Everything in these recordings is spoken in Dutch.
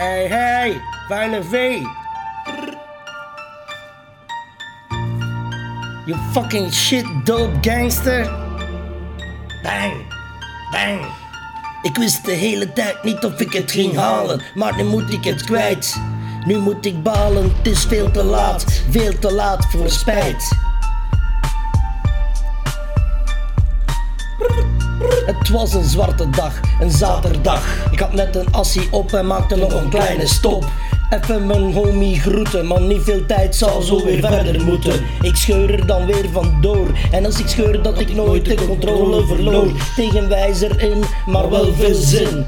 Hey, hey, vuile vee. You fucking shit dope gangster. Bang, bang. Ik wist de hele tijd niet of ik het ging halen, maar nu moet ik het kwijt. Nu moet ik balen, het is veel te laat, veel te laat voor spijt. Het was een zwarte dag, een zaterdag. Ik had net een assie op en maakte nog een kleine stop. Even mijn homie groeten, maar niet veel tijd zal zo weer verder moeten. Ik scheur er dan weer vandoor. En als ik scheur dat ik nooit de controle verloor. Tegenwijzer in, maar wel veel zin.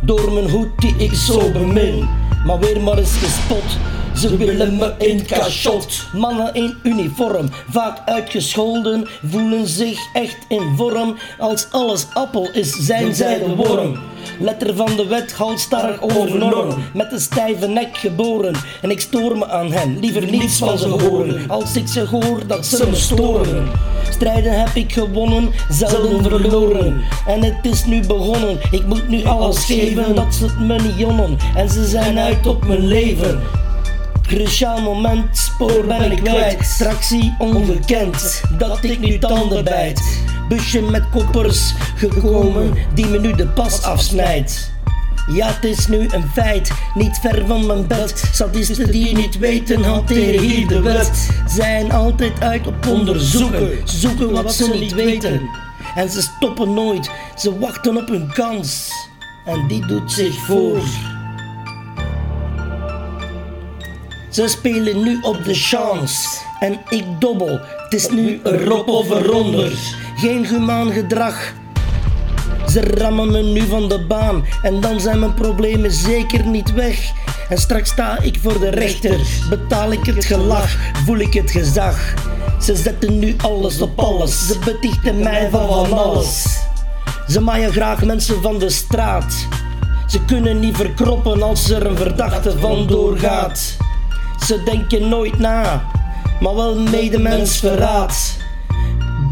Door mijn hoed die ik zo bemin. Maar weer maar eens gespot. Ze willen me in cachot. Mannen in uniform, vaak uitgescholden, voelen zich echt in vorm. Als alles appel is, zijn zij de worm. Letter van de wet, halstarrig over norm. Met een stijve nek geboren. En ik stoor me aan hen, liever niets van ze horen. Als ik ze hoor, dat ze me storen. Strijden heb ik gewonnen, zelden verloren. En het is nu begonnen, ik moet nu alles geven. Dat ze het me niet jonnen. En ze zijn uit op mijn leven. Cruciaal moment, spoor ben ik kwijt. Straks zie ongekend dat ik nu tanden bijt. Busje met koppers gekomen die me nu de pas afsnijdt. Ja, het is nu een feit, niet ver van mijn bed. Sadisten die niet weten, hanteren hier de wet. Zijn altijd uit op onderzoeken, zoeken wat ze niet weten. En ze stoppen nooit, ze wachten op hun kans. En die doet zich voor. Ze spelen nu op de chance en ik dobbel. Het is nu erop of eronder. Geen humaan gedrag. Ze rammen me nu van de baan en dan zijn mijn problemen zeker niet weg. En straks sta ik voor de rechter, betaal ik het gelach, voel ik het gezag. Ze zetten nu alles op alles, ze betichten mij van van alles. Ze maaien graag mensen van de straat. Ze kunnen niet verkroppen als er een verdachte van doorgaat. Ze denken nooit na, maar wel medemens verraad.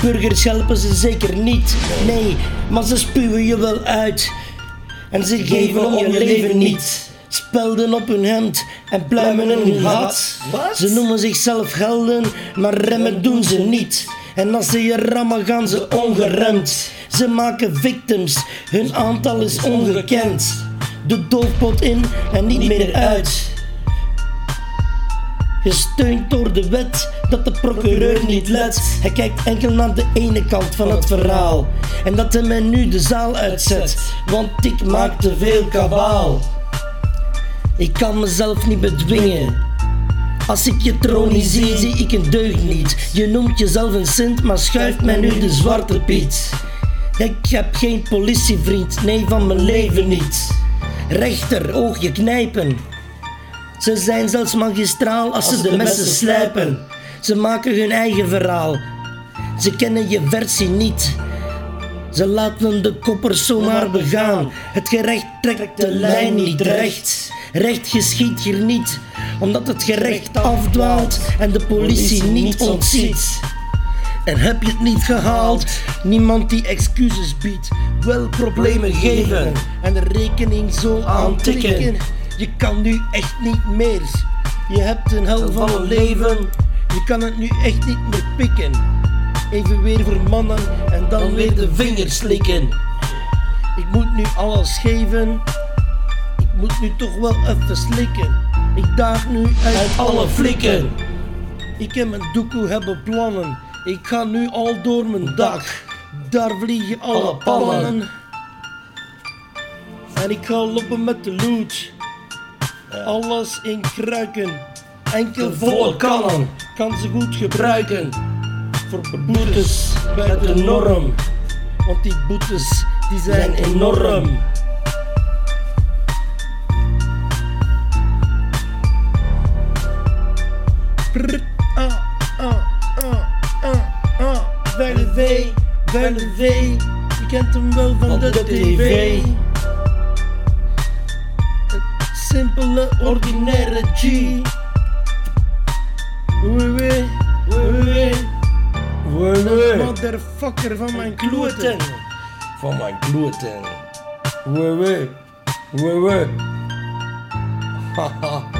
Burgers helpen ze zeker niet, nee, maar ze spuwen je wel uit. En ze geven om je leven niet. Spelden op hun hemd en pluimen in hun gat. Ze noemen zichzelf helden, maar remmen doen ze niet. En als ze je rammen gaan ze ongeremd. Ze maken victims, hun aantal is ongekend. De doofpot in en niet meer uit. Gesteund door de wet dat de procureur niet let. Hij kijkt enkel naar de ene kant van het verhaal. En dat hij mij nu de zaal uitzet, want ik maak te veel kabaal. Ik kan mezelf niet bedwingen. Als ik je troon niet zie, zie ik een deugd niet. Je noemt jezelf een sint, maar schuift mij nu de zwarte piet. Ik heb geen politievriend, nee van mijn leven niet. Rechter, oogje knijpen. Ze zijn zelfs magistraal als ze de messen slijpen. Ze maken hun eigen verhaal. Ze kennen je versie niet. Ze laten de koppers zomaar begaan. Het gerecht trekt de lijn niet recht. Recht geschiet hier niet, omdat het gerecht afdwaalt en de politie niet ontziet. En heb je het niet gehaald? Niemand die excuses biedt, wel problemen geven en de rekening zo aantikken. Je kan nu echt niet meer. Je hebt een hel van een leven. Je kan het nu echt niet meer pikken. Even weer vermannen en dan weer de vingers slikken. Ik moet nu alles geven. Ik moet nu toch wel even slikken. Ik daag nu uit alle flikken. Ik en mijn doekoe hebben plannen. Ik ga nu al door mijn dak. Daar vliegen alle pannen. En ik ga lopen met de loot. Alles in kruiken. Enkel volle kannen. Kan ze goed gebruiken. Voor boetes buiten de norm. Want die boetes die zijn enorm. Prr, ah, ah, ah, ah, ah. Vuile V, vuile V. Je kent hem wel van de tv. Simpele, ordinaire G. Wee wee, wee wee. Motherfucker van mijn kloten. Van mijn kloten. Wee wee. Wee wee. Haha.